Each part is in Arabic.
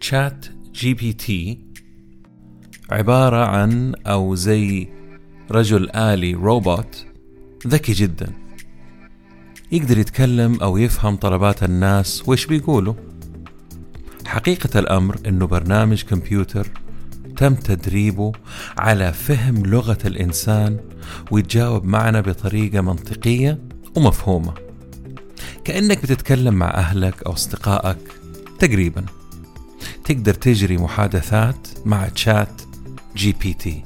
ChatGPT عبارة عن أو زي رجل آلي روبوت ذكي جدا. يقدر يتكلم أو يفهم طلبات الناس وإيش بيقولوا. حقيقة الأمر أنه برنامج كمبيوتر تم تدريبه على فهم لغة الإنسان ويتجاوب معنا بطريقة منطقية ومفهومة. كأنك بتتكلم مع أهلك أو أصدقائك تقريبا. تقدر تجري محادثات مع ChatGPT.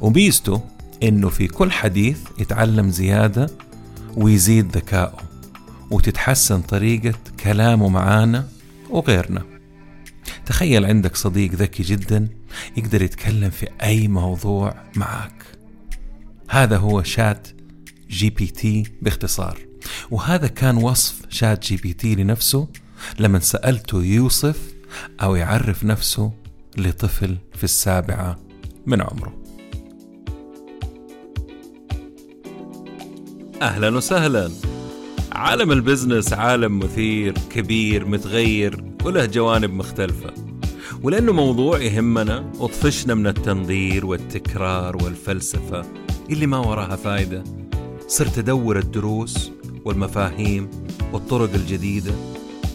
وميزته إنه في كل حديث يتعلم زيادة ويزيد ذكائه وتتحسن طريقة كلامه معانا وغيرنا. تخيل عندك صديق ذكي جدا يقدر يتكلم في أي موضوع معك هذا هو ChatGPT باختصار. وهذا كان وصف ChatGPT لنفسه. لما سألته يوصف أو يعرف نفسه لطفل في السابعة من عمره. أهلا وسهلا. عالم ال business عالم مثير كبير متغير وله جوانب مختلفة. ولأنه موضوع يهمنا وطفشنا من التنظير والتكرار والفلسفة اللي ما وراها فايدة صرت أدور الدروس والمفاهيم والطرق الجديدة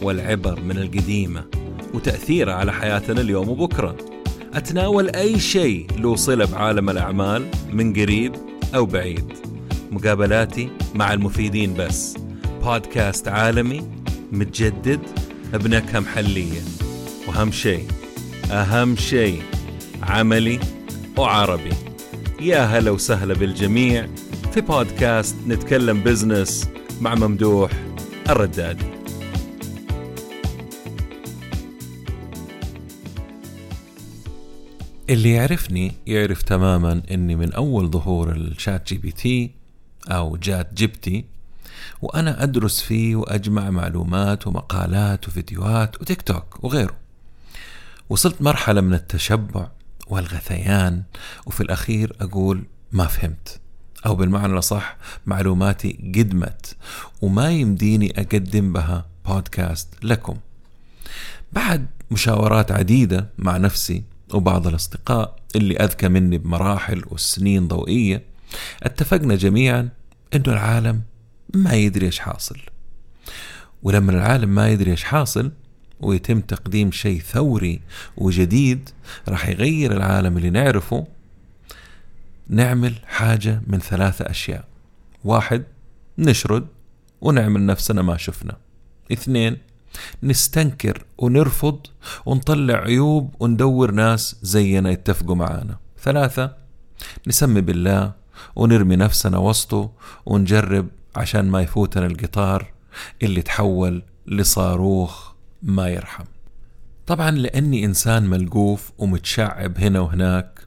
والعبر من القديمة. وتأثيرها على حياتنا اليوم وبكرة. أتناول أي شيء له صلة بعالم الأعمال من قريب أو بعيد. مقابلاتي مع المفيدين بس. بودكاست عالمي متجدد بنكهة محلية. وأهم شيء أهم شيء عملي وعربي. يا هلا وسهلا بالجميع في بودكاست نتكلم business مع ممدوح الردادي. اللي يعرفني يعرف تماما إني من أول ظهور ال ChatGPT أو جات جبتي وأنا أدرس فيه وأجمع معلومات ومقالات وفيديوهات وتيك توك وغيره. وصلت مرحلة من التشبع والغثيان وفي الأخير أقول ما فهمت. أو بالمعنى الأصح معلوماتي قدمت وما يمديني أقدم بها بودكاست لكم. بعد مشاورات عديدة مع نفسي وبعض الأصدقاء اللي أذكى مني بمراحل وسنين ضوئية اتفقنا جميعا أنه العالم ما يدري إيش حاصل. ولما العالم ما يدري إيش حاصل ويتم تقديم شيء ثوري وجديد راح يغير العالم اللي نعرفه نعمل حاجة من ثلاثة أشياء. واحد نشرد ونعمل نفسنا ما شفنا. اثنين نستنكر ونرفض ونطلع عيوب وندور ناس زينا يتفقوا معانا. ثلاثة نسمي بالله ونرمي نفسنا وسطه ونجرب عشان ما يفوتنا القطار اللي تحول لصاروخ ما يرحم. طبعا لأني إنسان ملقوف ومتشعب هنا وهناك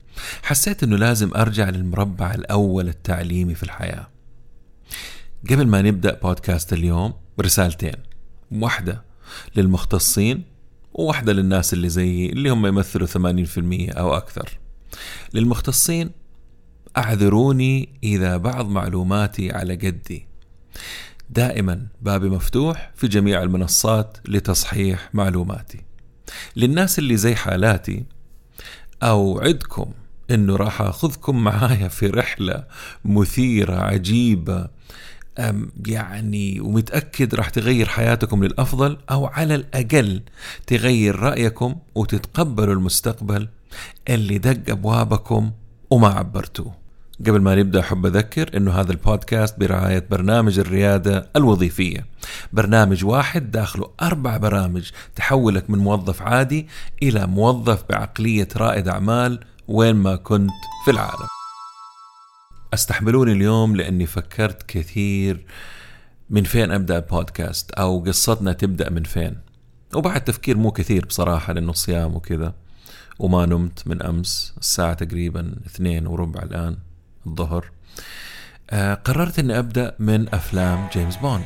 حسيت أنه لازم أرجع للمربع الأول التعليمي في الحياة. قبل ما نبدأ بودكاست اليوم رسالتين. واحدة للمختصين وواحدة للناس اللي زيي اللي هم يمثلوا 80% أو أكثر. للمختصين أعذروني إذا بعض معلوماتي على قدي دائما بابي مفتوح في جميع المنصات لتصحيح معلوماتي. للناس اللي زي حالاتي أوعدكم أنه راح أخذكم معايا في رحلة مثيرة عجيبة يعني ومتأكد راح تغير حياتكم للأفضل أو على الأقل تغير رأيكم وتتقبلوا المستقبل اللي دق أبوابكم وما عبرتوه قبل ما نبدأ أحب أذكر إنه هذا البودكاست برعاية برنامج الريادة الوظيفية. برنامج واحد داخله أربع برامج تحولك من موظف عادي إلى موظف بعقلية رائد أعمال وين ما كنت في العالم. أستحملوني اليوم لأني فكرت كثير من فين أبدأ البودكاست أو قصتنا تبدأ من فين. وبعد تفكير مو كثير بصراحة لأنه صيام وكذا. وما نمت من أمس الساعة تقريبا اثنين وربع الآن الظهر. آه قررت إني أبدأ من أفلام جيمس بوند.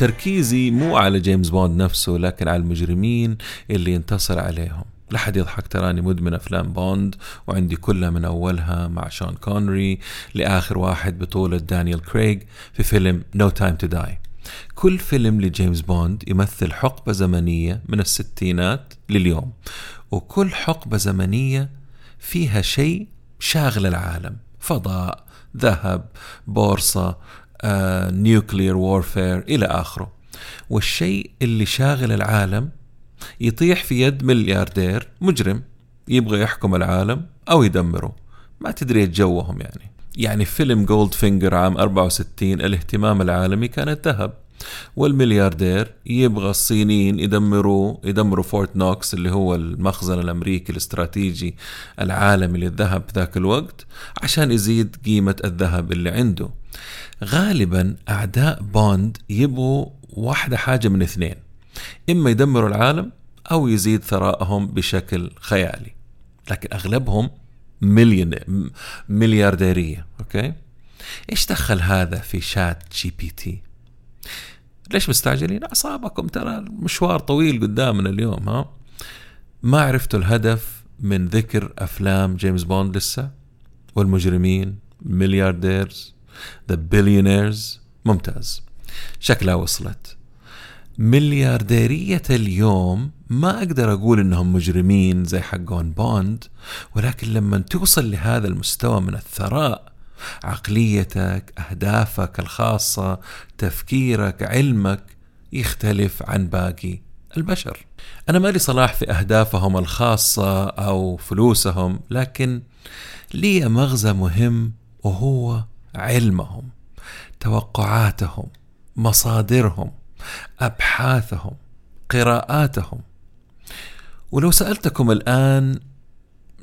تركيزي مو على جيمس بوند نفسه لكن على المجرمين اللي ينتصر عليهم. لا حد يضحك تراني مدمن أفلام بوند وعندي كلها من أولها مع شون كونري لآخر واحد بطولة دانيال كريغ في فيلم No Time to Die كل فيلم لجيمس بوند يمثل حقبة زمنية من الستينات لليوم وكل حقبة زمنية فيها شيء شاغل العالم فضاء ذهب بورصة nuclear warfare إلى آخره. والشيء اللي شاغل العالم يطيح في يد ملياردير مجرم يبغى يحكم العالم أو يدمره. ما تدري جوهم يعني. يعني فيلم Goldfinger عام 64 الاهتمام العالمي كان الذهب. والملياردير يبغى الصينيين يدمروا يدمروا Fort Knox اللي هو المخزن الأمريكي الاستراتيجي العالمي للذهب ذاك الوقت عشان يزيد قيمة الذهب اللي عنده. غالبا أعداء بوند يبغوا واحدة حاجة من اثنين إما يدمروا العالم أو يزيد ثرائهم بشكل خيالي. لكن أغلبهم مليون مليارديرية أوكي؟ إيش دخل هذا في ChatGPT؟ ليش مستعجلين؟ أعصابكم ترى المشوار طويل قدامنا اليوم ها ما عرفتوا الهدف من ذكر أفلام جيمس بوند لسه والمجرمين مليارديرز the billionaires ممتاز. شكلها وصلت. مليارديرية اليوم ما أقدر أقول إنهم مجرمين زي حقون بوند ولكن لما توصل لهذا المستوى من الثراء عقليتك أهدافك الخاصة تفكيرك علمك يختلف عن باقي البشر. أنا مالي صلاح في أهدافهم الخاصة أو فلوسهم لكن لي مغزى مهم وهو علمهم توقعاتهم مصادرهم أبحاثهم قراءاتهم. ولو سألتكم الآن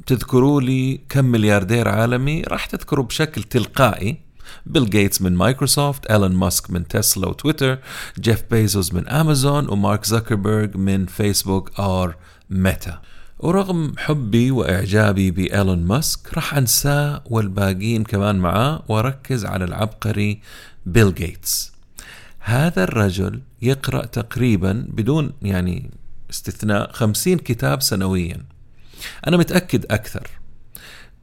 تذكروا لي كم ملياردير عالمي راح تذكروا بشكل تلقائي. بيل جيتس من مايكروسوفت ايلون ماسك من تسلا وتويتر جيف بيزوس من امازون ومارك زكربيرج من فيسبوك or ميتا ورغم حبي وإعجابي بإيلون ماسك راح أنساه والباقيين كمان معاه وأركز على العبقري بيل جيتس. هذا الرجل يقرأ تقريبا بدون يعني استثناء خمسين كتاب سنويا. أنا متأكد أكثر.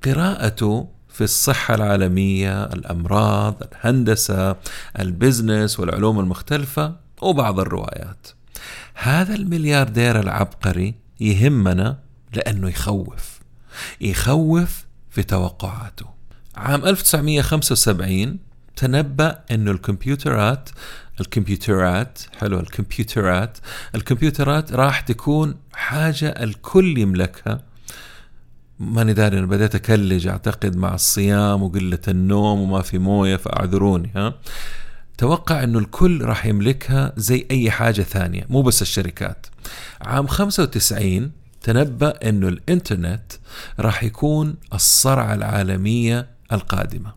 قراءته في الصحة العالمية الأمراض الهندسة ال business والعلوم المختلفة وبعض الروايات. هذا الملياردير العبقري يهمنا لأنه يخوف. يخوف في توقعاته. عام 1975 تنبأ أنه الكمبيوترات الكمبيوترات حلو الكمبيوترات الكمبيوترات راح تكون حاجة الكل يملكها. ماني داري أنا بديت أكلج أعتقد مع الصيام وقلة النوم وما في موية فأعذروني ها. توقع إنه الكل راح يملكها زي أي حاجة ثانية مو بس الشركات. عام 95 تنبأ إنه الإنترنت راح يكون الصرعة العالمية القادمة.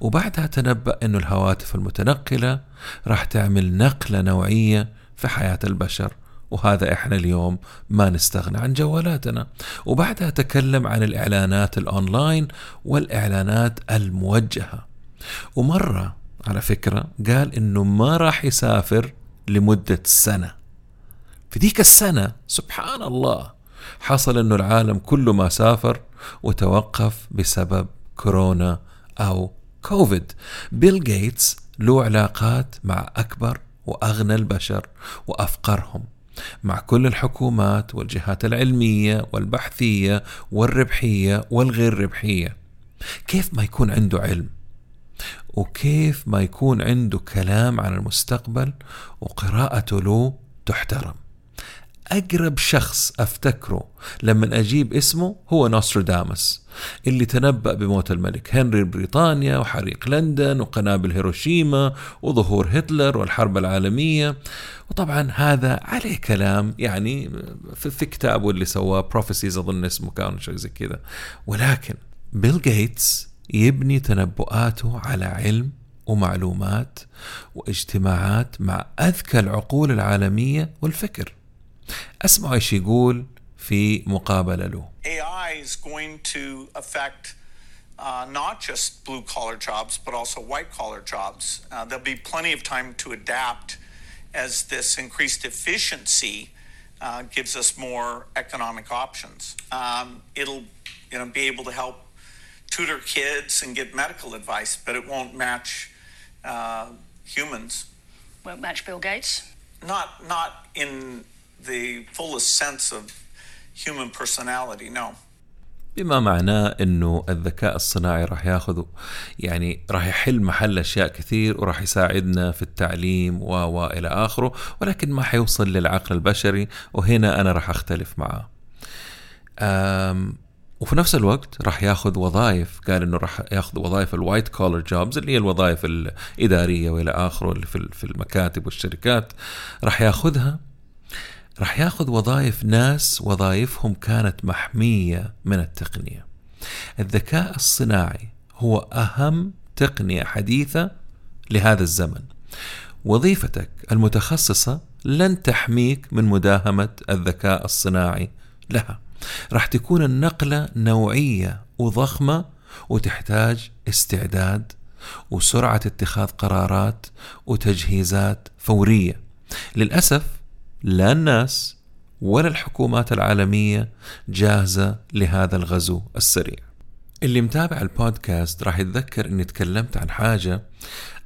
وبعدها تنبأ إنه الهواتف المتنقلة راح تعمل نقلة نوعية في حياة البشر وهذا إحنا اليوم ما نستغنى عن جوالاتنا. وبعدها تكلم عن الإعلانات الأونلاين والإعلانات الموجهة. ومرة على فكرة قال إنه ما راح يسافر لمدة سنة. في ذيك السنة سبحان الله حصل انه العالم كله ما سافر وتوقف بسبب كورونا أو كوفيد. بيل جيتس له علاقات مع أكبر وأغنى البشر وأفقرهم مع كل الحكومات والجهات العلمية والبحثية والربحية والغير ربحية. كيف ما يكون عنده علم؟ وكيف ما يكون عنده كلام عن المستقبل وقراءته له تحترم. أقرب شخص أفتكره لما أجيب اسمه هو نوستراداموس اللي تنبأ بموت الملك. هنري بريطانيا وحريق لندن وقنابل هيروشيما وظهور هتلر والحرب العالمية. وطبعا هذا عليه كلام يعني في, كتابه اللي سواه prophecies أظن اسمه كان شيء زي كذا. ولكن بيل جيتس يبني تنبؤاته على علم ومعلومات واجتماعات مع أذكى العقول العالمية والفكر. اسمعوا ايش يقول في مقابلة له AI is going to affect uh, not just blue collar jobs, but also white collar jobs. Uh, there'll be plenty of time to adapt as this increased efficiency uh, gives us more economic options. Um, it'll you know be able to help tutor kids and get medical advice, but it won't match uh, humans. Won't match Bill Gates. Not not in the fullest sense of human personality. No. بما معناه إنه الذكاء الصناعي راح ياخذ يعني راح يحل محل أشياء كثير وراح يساعدنا في التعليم و و إلى آخره ولكن ما حيوصل للعقل البشري وهنا أنا راح أختلف معاه. وفي نفس الوقت راح ياخذ وظائف قال إنه راح ياخذ وظائف الوايت كولر جوبز اللي هي الوظائف الإدارية وإلى آخره اللي في المكاتب والشركات راح ياخذها راح ياخذ وظائف ناس وظائفهم كانت محمية من التقنية. الذكاء الصناعي هو أهم تقنية حديثة لهذا الزمن. وظيفتك المتخصصة لن تحميك من مداهمة الذكاء الصناعي لها. راح تكون النقلة نوعية وضخمة وتحتاج استعداد وسرعة اتخاذ قرارات وتجهيزات فورية. للأسف لا الناس ولا الحكومات العالمية جاهزة لهذا الغزو السريع. اللي متابع البودكاست راح يتذكر إني تكلمت عن حاجة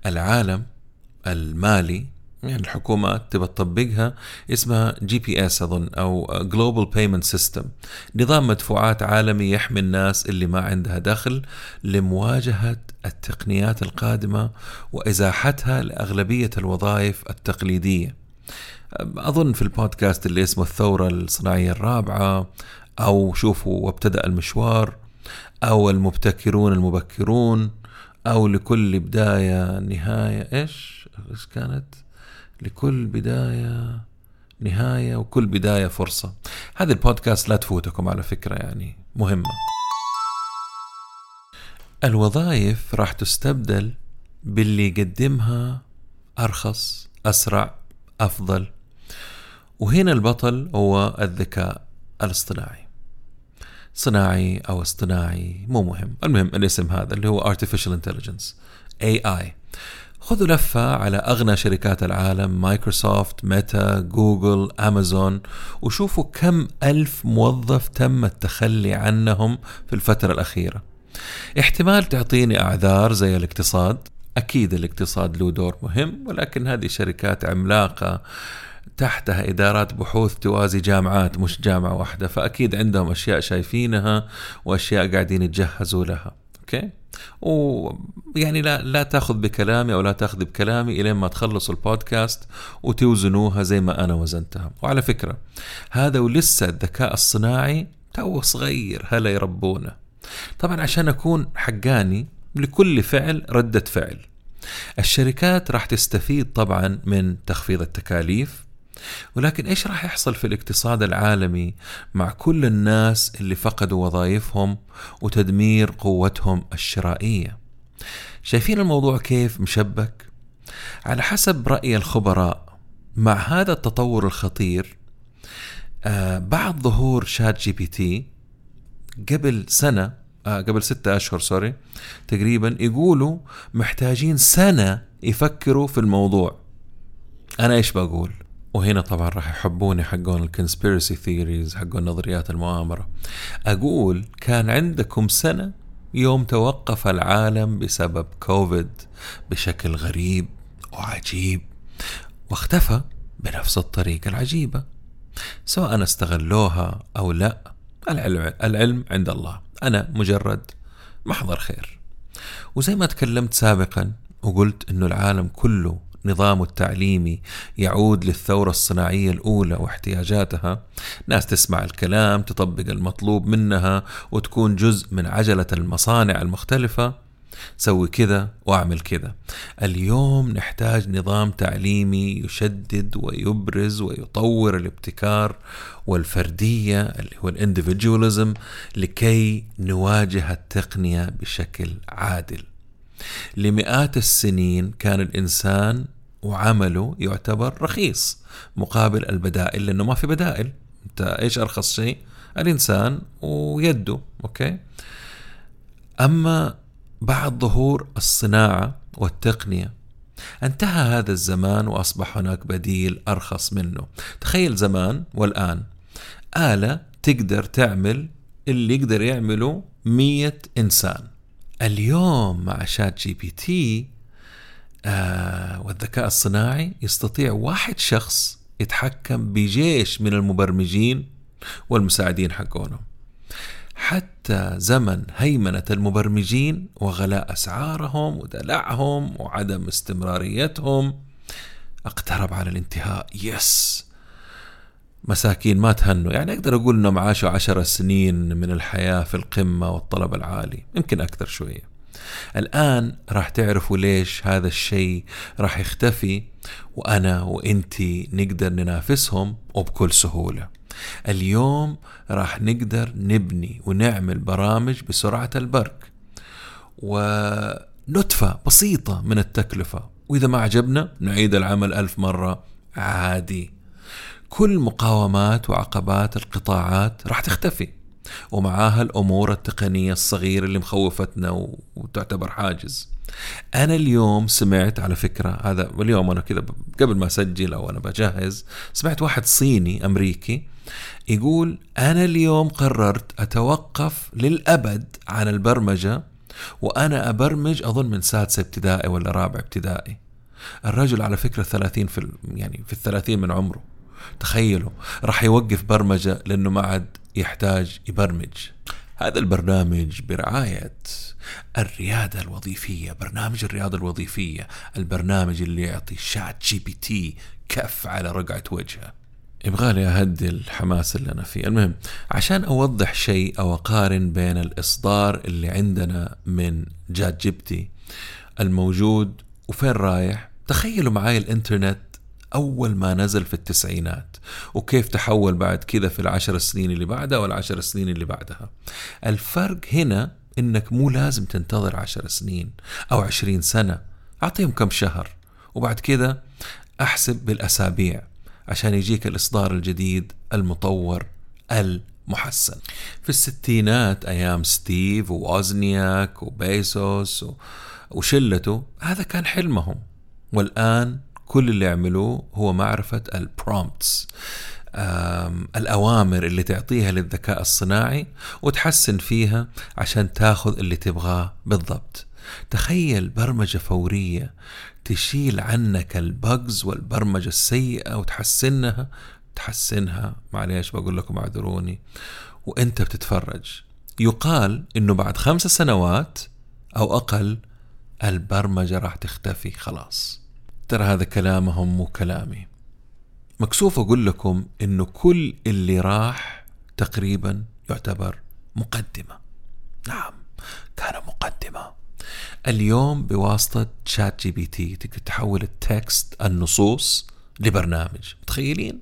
العالم المالي يعني الحكومات تبى تطبقها اسمها GPS أظن أو global payment system نظام مدفوعات عالمي يحمي الناس اللي ما عندها دخل لمواجهة التقنيات القادمة وإزاحتها لأغلبية الوظائف التقليدية. أظن في البودكاست اللي اسمه الثورة الصناعية الرابعة أو شوفوا وابتدأ المشوار أو المبتكرون المبكرون أو لكل بداية نهاية إيش؟ إيش كانت؟ لكل بداية نهاية وكل بداية فرصة. هذه البودكاست لا تفوتكم على فكرة يعني مهمة. الوظائف راح تستبدل باللي يقدمها أرخص أسرع أفضل. وهنا البطل هو الذكاء الاصطناعي. صناعي أو اصطناعي مو مهم. المهم الاسم هذا اللي هو Artificial Intelligence AI خذوا لفة على أغنى شركات العالم مايكروسوفت ميتا جوجل أمازون وشوفوا كم ألف موظف تم التخلي عنهم في الفترة الأخيرة. احتمال تعطيني أعذار زي الاقتصاد. أكيد الاقتصاد له دور مهم ولكن هذه شركات عملاقة تحتها إدارات بحوث توازي جامعات مش جامعة واحدة. فأكيد عندهم أشياء شايفينها وأشياء قاعدين يتجهزوا لها. أوكي؟ ويعني لا لا تأخذ بكلامي أو لا تأخذ بكلامي إلين ما تخلصوا البودكاست وتوزنوها زي ما أنا وزنتها. وعلى فكرة هذا ولسه الذكاء الصناعي تو صغير هلا يربونه طبعا عشان أكون حقاني لكل فعل ردة فعل. الشركات راح تستفيد طبعا من تخفيض التكاليف ولكن إيش راح يحصل في الاقتصاد العالمي مع كل الناس اللي فقدوا وظائفهم وتدمير قوتهم الشرائية؟ شايفين الموضوع كيف مشبك؟ على حسب رأي الخبراء مع هذا التطور الخطير آه بعد ظهور ChatGPT قبل سنة آه قبل ستة أشهر sorry تقريبا يقولوا محتاجين سنة يفكروا في الموضوع. أنا إيش بقول؟ وهنا طبعا راح يحبوني حقون ال conspiracy theories حقون نظريات المؤامرة. أقول كان عندكم سنة يوم توقف العالم بسبب كوفيد بشكل غريب وعجيب واختفى بنفس الطريقة العجيبة. سواء استغلوها أو لا العلم, العلم عند الله. أنا مجرد محضر خير. وزي ما تكلمت سابقا وقلت أنه العالم كله نظامه التعليمي يعود للثورة الصناعية الأولى واحتياجاتها. ناس تسمع الكلام تطبق المطلوب منها وتكون جزء من عجلة المصانع المختلفة. سوي كذا واعمل كذا. اليوم نحتاج نظام تعليمي يشدد ويبرز ويطور الابتكار والفردية اللي هو الاندفجواليزم لكي نواجه التقنية بشكل عادل. لمئات السنين كان الإنسان وعمله يعتبر رخيص مقابل البدائل لأنه ما في بدائل. أنت إيش أرخص شيء؟ الإنسان ويده أوكي؟ أما بعد ظهور الصناعة والتقنية انتهى هذا الزمان وأصبح هناك بديل أرخص منه. تخيل زمان والآن. آلة تقدر تعمل اللي يقدر يعمله مية إنسان. اليوم مع ChatGPT آه والذكاء الصناعي يستطيع واحد شخص يتحكم بجيش من المبرمجين والمساعدين حقونهم. حتى زمن هيمنة المبرمجين وغلاء أسعارهم ودلعهم وعدم استمراريتهم اقترب على الانتهاء. yes مساكين ما تهنوا. يعني أقدر أقول أنهم عاشوا عشر سنين من الحياة في القمة والطلب العالي يمكن أكثر شوية. الآن راح تعرفوا ليش هذا الشيء راح يختفي وأنا وإنتي نقدر ننافسهم وبكل سهولة. اليوم راح نقدر نبني ونعمل برامج بسرعة البرق ونتفة بسيطة من التكلفة. وإذا ما عجبنا نعيد العمل ألف مرة عادي. كل مقاومات وعقبات القطاعات راح تختفي ومعاها الأمور التقنية الصغيرة اللي مخوفتنا وتعتبر حاجز. أنا اليوم سمعت على فكرة هذا اليوم أنا كذا قبل ما أسجل أو أنا بجهز سمعت واحد صيني أمريكي يقول أنا اليوم قررت أتوقف للأبد عن البرمجة وأنا أبرمج أظن من سادسة ابتدائي ولا رابع ابتدائي. الرجل على فكرة ثلاثين في يعني في الثلاثين من عمره. تخيلوا راح يوقف برمجة لأنه ما عاد يحتاج يبرمج. هذا البرنامج برعاية الريادة الوظيفية برنامج الريادة الوظيفية البرنامج اللي يعطي ChatGPT كف على رقعة وجهه. يبغالي أهدي الحماس اللي أنا فيه. المهم عشان أوضح شيء أو أقارن بين الإصدار اللي عندنا من ChatGPT الموجود وفين رايح تخيلوا معاي الإنترنت أول ما نزل في التسعينات وكيف تحول بعد كذا في العشر سنين اللي بعدها والعشر سنين اللي بعدها. الفرق هنا إنك مو لازم تنتظر عشر سنين أو عشرين سنة أعطيهم كم شهر وبعد كذا أحسب بالأسابيع عشان يجيك الإصدار الجديد المطور المحسن. في الستينات أيام ستيف ووزنياك وبيسوس وشلته هذا كان حلمهم. والآن كل اللي يعملوه هو معرفة البرومبتس الأوامر اللي تعطيها للذكاء الصناعي وتحسن فيها عشان تاخذ اللي تبغاه بالضبط. تخيل برمجة فورية تشيل عنك البجز والبرمجة السيئة وتحسنها تحسنها معليش بقول لكم اعذروني وانت بتتفرج. يقال إنه بعد خمس سنوات أو أقل البرمجة راح تختفي خلاص. ترى هذا كلامهم مو كلامي. مكسوف أقول لكم إنه كل اللي راح تقريبا يعتبر مقدمة. نعم كان مقدمة. اليوم بواسطة ChatGPT تقدر تحول ال text النصوص لبرنامج. متخيلين؟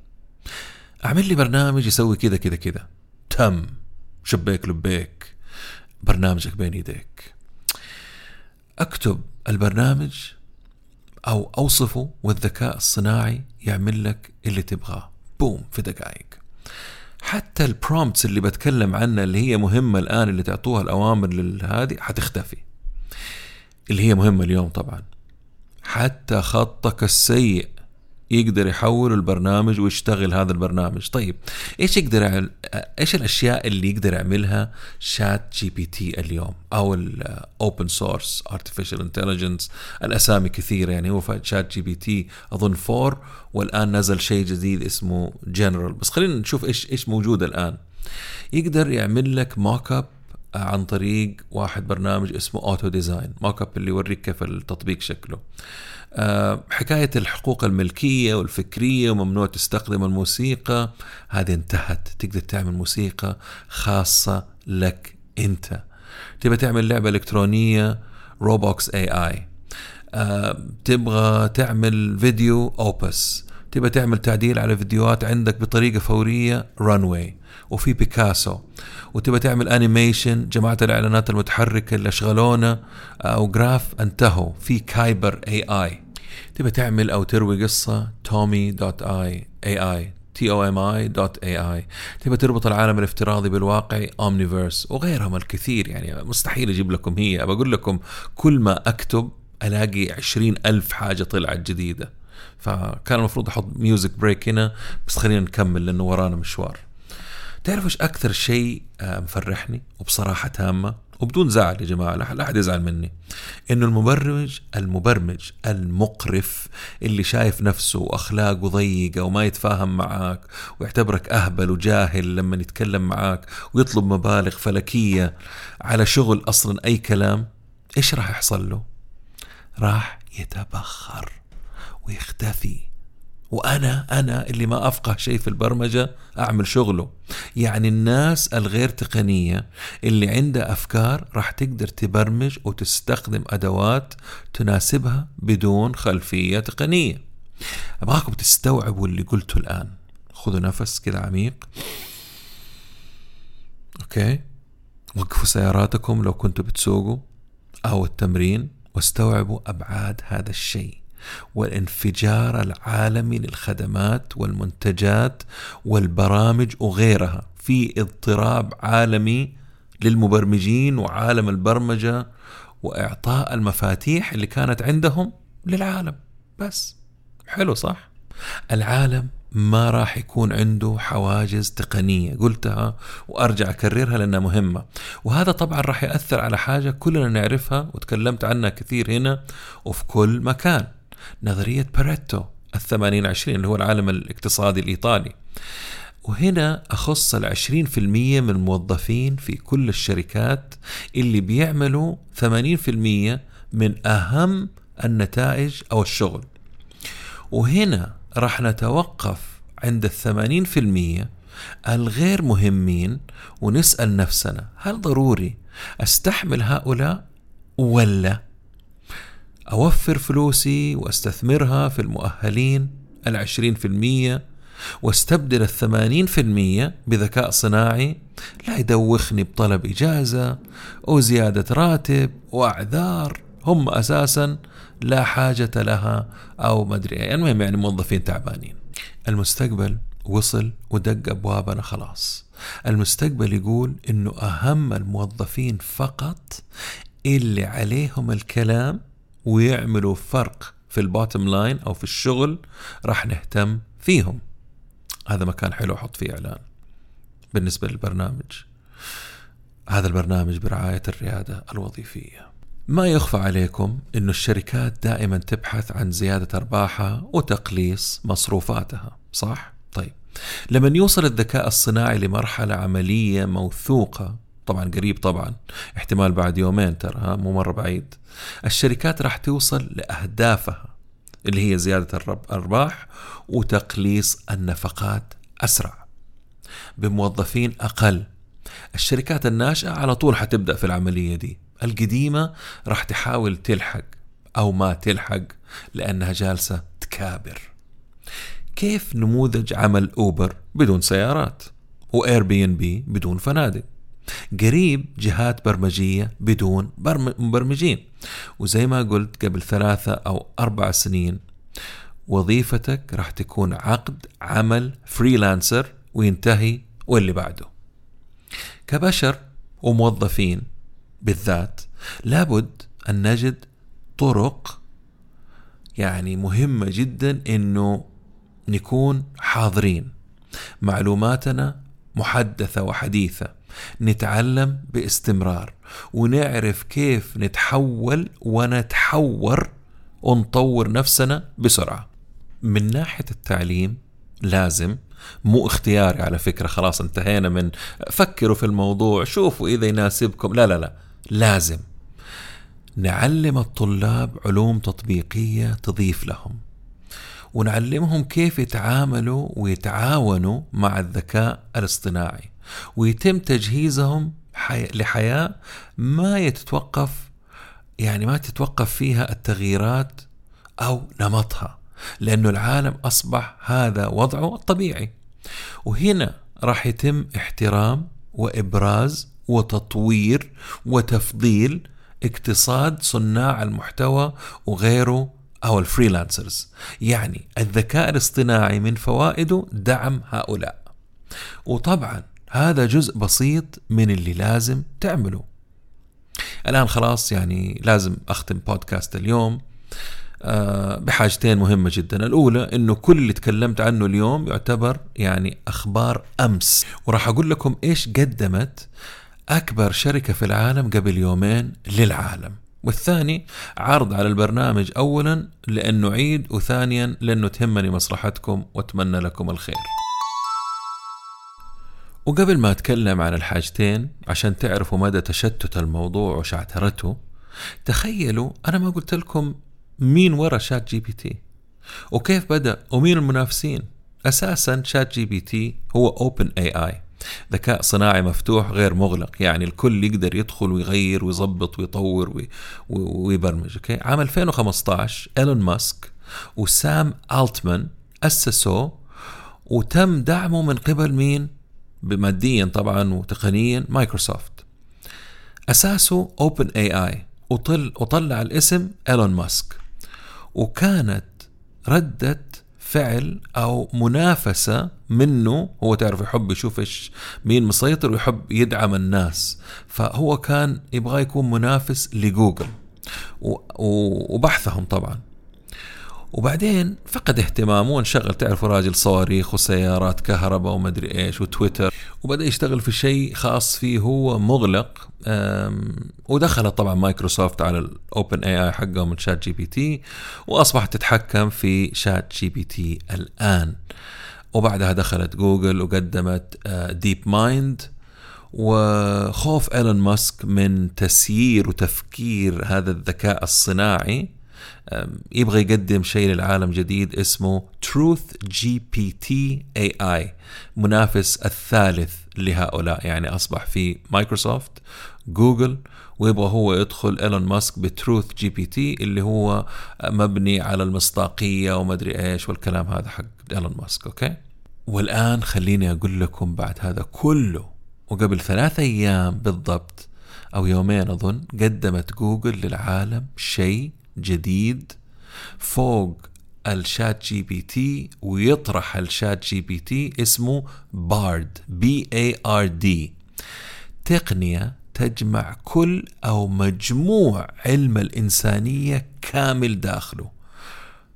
أعمل لي برنامج يسوي كذا كذا كذا. تم. شبيك لبيك. برنامجك بين يديك. أكتب البرنامج أو أوصفه والذكاء الصناعي يعمل لك اللي تبغاه. بوم في دقائق. حتى البرومتس اللي بتكلم عنها اللي هي مهمة الآن اللي تعطوها الأوامر لهذه حتختفي. اللي هي مهمة اليوم طبعا. حتى خطك السيء يقدر يحول البرنامج ويشتغل هذا البرنامج. طيب إيش يقدر يعمل؟ إيش الأشياء اللي يقدر يعملها ChatGPT اليوم؟ أو ال open source artificial intelligence الأسامي كثيرة. يعني هو ChatGPT أظن 4 والآن نزل شيء جديد اسمه جنرال بس خلينا نشوف إيش إيش موجود الآن. يقدر يعمل لك mock up عن طريق واحد برنامج اسمه auto design mock up اللي يوريك كيف التطبيق شكله. آه، حكاية الحقوق الملكية والفكرية وممنوع تستخدم الموسيقى هذه انتهت. تقدر تعمل موسيقى خاصة لك أنت. تبغى تعمل لعبة إلكترونية؟ Roblox AI تبغى تعمل فيديو Opus. تبغى تعمل تعديل على فيديوهات عندك بطريقة فورية Runway وفي Picasso وتبغى تعمل animation جماعة الإعلانات المتحركة اللي أشغلونا أو graph انتهوا. في Kaiber AI تبغى تعمل أو تروي قصة Tome dot AI اي T O M E dot AI تبغى تربط العالم الافتراضي بالواقع Omniverse وغيرها من الكثير يعني مستحيل أجيب لكم هي. بقول لكم كل ما أكتب ألاقي عشرين ألف حاجة طلعت جديدة. فكان المفروض أحط music break هنا بس خلينا نكمل لأنه ورانا مشوار. تعرف إيش أكثر شيء آه، مفرحني؟ وبصراحة تامة وبدون زعل يا جماعة لا أحد يزعل مني. إنه المبرمج المبرمج المقرف اللي شايف نفسه وأخلاقه ضيقة وما يتفاهم معاك ويعتبرك أهبل وجاهل لما يتكلم معاك ويطلب مبالغ فلكية على شغل أصلا أي كلام إيش راح يحصل له؟ راح يتبخر. ويختفي. وأنا أنا اللي ما أفقه شيء في البرمجة أعمل شغله. يعني الناس الغير تقنية اللي عندها أفكار راح تقدر تبرمج وتستخدم أدوات تناسبها بدون خلفية تقنية. ابغاكم تستوعبوا اللي قلته الآن. خذوا نفس كذا عميق. أوكي. وقفوا سياراتكم لو كنتوا بتسوقوا أو التمرين واستوعبوا أبعاد هذا الشيء. والانفجار العالمي للخدمات والمنتجات والبرامج وغيرها. في اضطراب عالمي للمبرمجين وعالم البرمجة وإعطاء المفاتيح اللي كانت عندهم للعالم. بس. حلو صح؟ العالم ما راح يكون عنده حواجز تقنية. قلتها وأرجع أكررها لأنها مهمة. وهذا طبعا راح يأثر على حاجة كلنا نعرفها وتكلمت عنها كثير هنا وفي كل مكان. نظرية باريتو الثمانين عشرين اللي هو العالم الاقتصادي الإيطالي. وهنا أخص العشرين في المية من الموظفين في كل الشركات اللي بيعملوا ثمانين في المية من أهم النتائج أو الشغل. وهنا راح نتوقف عند الثمانين في المية الغير مهمين ونسأل نفسنا هل ضروري أستحمل هؤلاء ولا أوفر فلوسي وأستثمرها في المؤهلين العشرين في المية وأستبدل الثمانين في المية بذكاء صناعي لا يدوخني بطلب إجازة أو زيادة راتب وأعذار. هم أساسا لا حاجة لها أو مدري المهم يعني موظفين تعبانين. المستقبل وصل ودق أبوابنا خلاص. المستقبل يقول إنه أهم الموظفين فقط اللي عليهم الكلام ويعملوا فرق في البوتم لاين أو في الشغل راح نهتم فيهم. هذا مكان حلو أحط فيه إعلان بالنسبة للبرنامج. هذا البرنامج برعاية الريادة الوظيفية. ما يخفى عليكم أن الشركات دائما تبحث عن زيادة أرباحها وتقليص مصروفاتها صح؟ طيب. لما يوصل الذكاء الصناعي لمرحلة عملية موثوقة طبعا قريب طبعا. احتمال بعد يومين ترى مو مرة بعيد. الشركات راح توصل لأهدافها اللي هي زيادة الأرباح وتقليص النفقات أسرع بموظفين أقل. الشركات الناشئة على طول حتبدأ في العملية دي. القديمة راح تحاول تلحق أو ما تلحق لأنها جالسة تكابر. كيف نموذج عمل Uber بدون سيارات؟ و Airbnb بدون فنادق. قريب جهات برمجية بدون مبرمجين. وزي ما قلت قبل ثلاثة أو أربع سنين وظيفتك راح تكون عقد عمل freelancer وينتهي واللي بعده. كبشر وموظفين بالذات لابد أن نجد طرق يعني مهمة جدا أنه نكون حاضرين. معلوماتنا محدثة وحديثة. نتعلم باستمرار ونعرف كيف نتحول ونتحور ونطور نفسنا بسرعة. من ناحية التعليم لازم مو اختياري على فكرة خلاص انتهينا من فكروا في الموضوع شوفوا إذا يناسبكم. لا لا لا لازم. نعلم الطلاب علوم تطبيقية تضيف لهم. ونعلمهم كيف يتعاملوا ويتعاونوا مع الذكاء الاصطناعي. ويتم تجهيزهم لحياة ما يتوقف يعني ما تتوقف فيها التغييرات أو نمطها لأنه العالم أصبح هذا وضعه الطبيعي. وهنا راح يتم احترام وإبراز وتطوير وتفضيل اقتصاد صناع المحتوى وغيره أو الفريلانسرز. يعني الذكاء الاصطناعي من فوائده دعم هؤلاء. وطبعا هذا جزء بسيط من اللي لازم تعمله. الآن خلاص يعني لازم أختم بودكاست اليوم. آه، بحاجتين مهمة جدا. الأولى أنه كل اللي تكلمت عنه اليوم يعتبر يعني أخبار أمس. وراح أقول لكم إيش قدمت أكبر شركة في العالم قبل يومين للعالم. والثاني عرض على البرنامج أولا لأنه عيد وثانيا لأنه تهمني مصلحتكم وأتمنى لكم الخير. وقبل ما أتكلم عن الحاجتين عشان تعرفوا مدى تشتت الموضوع وشعترته تخيلوا أنا ما قلت لكم مين ورا ChatGPT وكيف بدأ ومين المنافسين. أساسا ChatGPT هو OpenAI ذكاء صناعي مفتوح غير مغلق يعني الكل يقدر يدخل ويغير ويظبط ويطور ويبرمج okay؟ عام 2015 إيلون ماسك وسام ألتمان أسسوه وتم دعمه من قبل مين؟ ماديا طبعا وتقنيا مايكروسوفت. أساسه OpenAI وطل وطلع الاسم إيلون ماسك. وكانت ردة فعل أو منافسة منه هو تعرف يحب يشوف إيش مين مسيطر ويحب يدعم الناس. فهو كان يبغى يكون منافس لجوجل. وبحثهم طبعا. وبعدين فقد اهتمامه وانشغل تعرفوا راجل صواريخ وسيارات كهرباء ومدري إيش وتويتر وبدأ يشتغل في شيء خاص فيه هو مغلق. ودخلت طبعا مايكروسوفت على ال OpenAI حقهم من ChatGPT وأصبحت تتحكم في ChatGPT الآن. وبعدها دخلت جوجل وقدمت Deep آه، Mind وخوف إيلون ماسك من تسيير وتفكير هذا الذكاء الصناعي. يبغى يقدم شيء للعالم جديد اسمه Truth GPT AI منافس الثالث لهؤلاء. يعني أصبح في مايكروسوفت جوجل ويبغى هو يدخل إيلون ماسك ب TruthGPT اللي هو مبني على المصداقية وما أدري إيش والكلام هذا حق إيلون ماسك okay؟ والآن خليني أقول لكم بعد هذا كله وقبل ثلاثة أيام بالضبط أو يومين أظن قدمت جوجل للعالم شيء جديد فوق ال ChatGPT ويطرح ال ChatGPT اسمه Bard B A R D تقنية تجمع كل أو مجموع علم الإنسانية كامل داخله.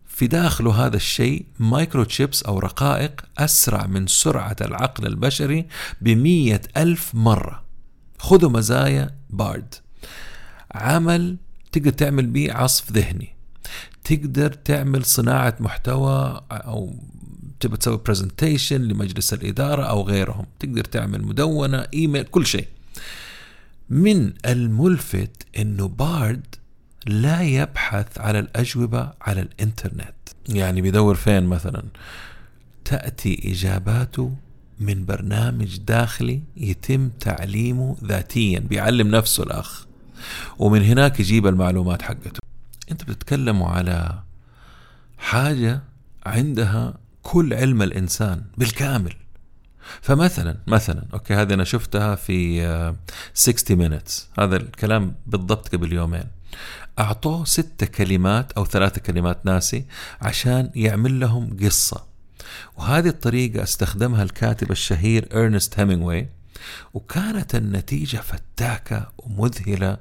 في داخله هذا الشيء micro chips أو رقائق أسرع من سرعة العقل البشري بمية ألف مرة. خذوا مزايا Bard. عمل تقدر تعمل بيه عصف ذهني. تقدر تعمل صناعة محتوى أو تبغى تسوي presentation لمجلس الإدارة أو غيرهم. تقدر تعمل مدونة إيميل كل شيء. من الملفت أنه بارد لا يبحث على الأجوبة على الإنترنت. يعني بيدور فين مثلا؟ تأتي إجاباته من برنامج داخلي يتم تعليمه ذاتيا بيعلم نفسه الأخ. ومن هناك يجيب المعلومات حقته. انت بتتكلموا على حاجة عندها كل علم الإنسان بالكامل. فمثلا مثلا okay هذه أنا شفتها في 60 آه، minutes. هذا الكلام بالضبط قبل يومين. أعطوه ست كلمات أو ثلاث كلمات ناسي عشان يعمل لهم قصة. وهذه الطريقة استخدمها الكاتب الشهير ارنست هيمنغواي وكانت النتيجة فتاكة ومذهلة.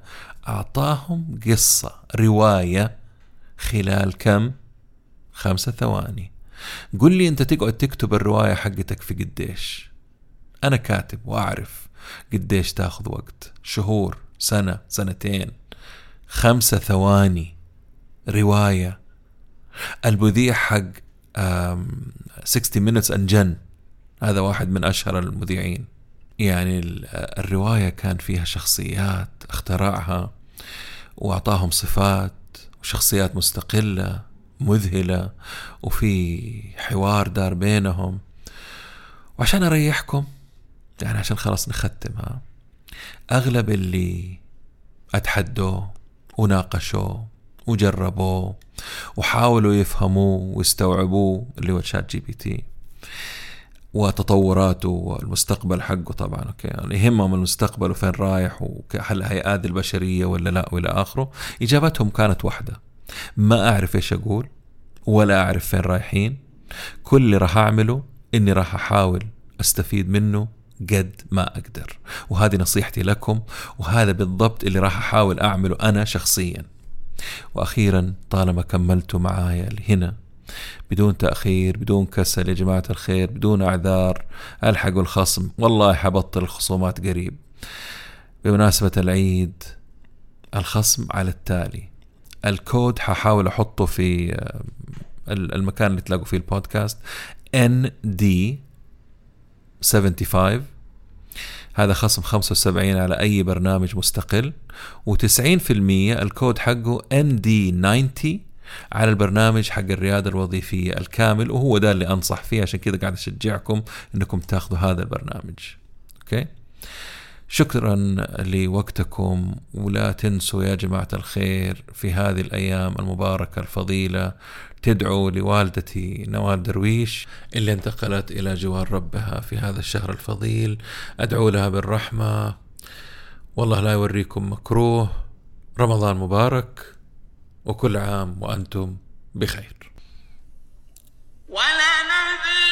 أعطاهم قصة رواية خلال كم؟ خمسة ثواني. قل لي أنت تقعد تكتب الرواية حقتك في قديش. أنا كاتب وأعرف قديش تاخذ وقت. شهور سنة سنتين. خمسة ثواني. رواية. المذيع حق 60 minutes انجن هذا واحد من أشهر المذيعين. يعني الرواية كان فيها شخصيات اخترعها وأعطاهم صفات وشخصيات مستقلة مذهلة وفي حوار دار بينهم. وعشان أريحكم يعني عشان خلاص نختمها أغلب اللي أتحدوا وناقشوا وجربوا وحاولوا يفهموه ويستوعبوه اللي هو ChatGPT. وتطوراته والمستقبل حقه طبعا. okay يعني يهمهم المستقبل وفين رايح وهل هيآذي البشرية ولا لا وإلى آخره. إجابتهم كانت واحدة ما أعرف إيش أقول ولا أعرف فين رايحين. كل اللي راح أعمله إني راح أحاول أستفيد منه قد ما أقدر. وهذه نصيحتي لكم وهذا بالضبط اللي راح أحاول أعمله أنا شخصيا. وأخيرا طالما كملتوا معايا لهنا بدون تأخير بدون كسل يا جماعة الخير بدون أعذار ألحقوا الخصم والله حبطل الخصومات قريب. بمناسبة العيد الخصم على التالي. الكود ححاول أحطه في آه، المكان اللي تلاقوا فيه البودكاست. ND 75 هذا خصم 75 على أي برنامج مستقل. و90% الكود حقه ND90 على البرنامج حق الريادة الوظيفية الكامل وهو ده اللي أنصح فيه. عشان كذا قاعد أشجعكم أنكم تاخذوا هذا البرنامج. أوكي؟ شكرا لوقتكم ولا تنسوا يا جماعة الخير في هذه الأيام المباركة الفضيلة تدعو لوالدتي نوال درويش اللي انتقلت إلى جوار ربها في هذا الشهر الفضيل. أدعو لها بالرحمة. والله لا يوريكم مكروه. رمضان مبارك. وكل عام وأنتم بخير. وأولئك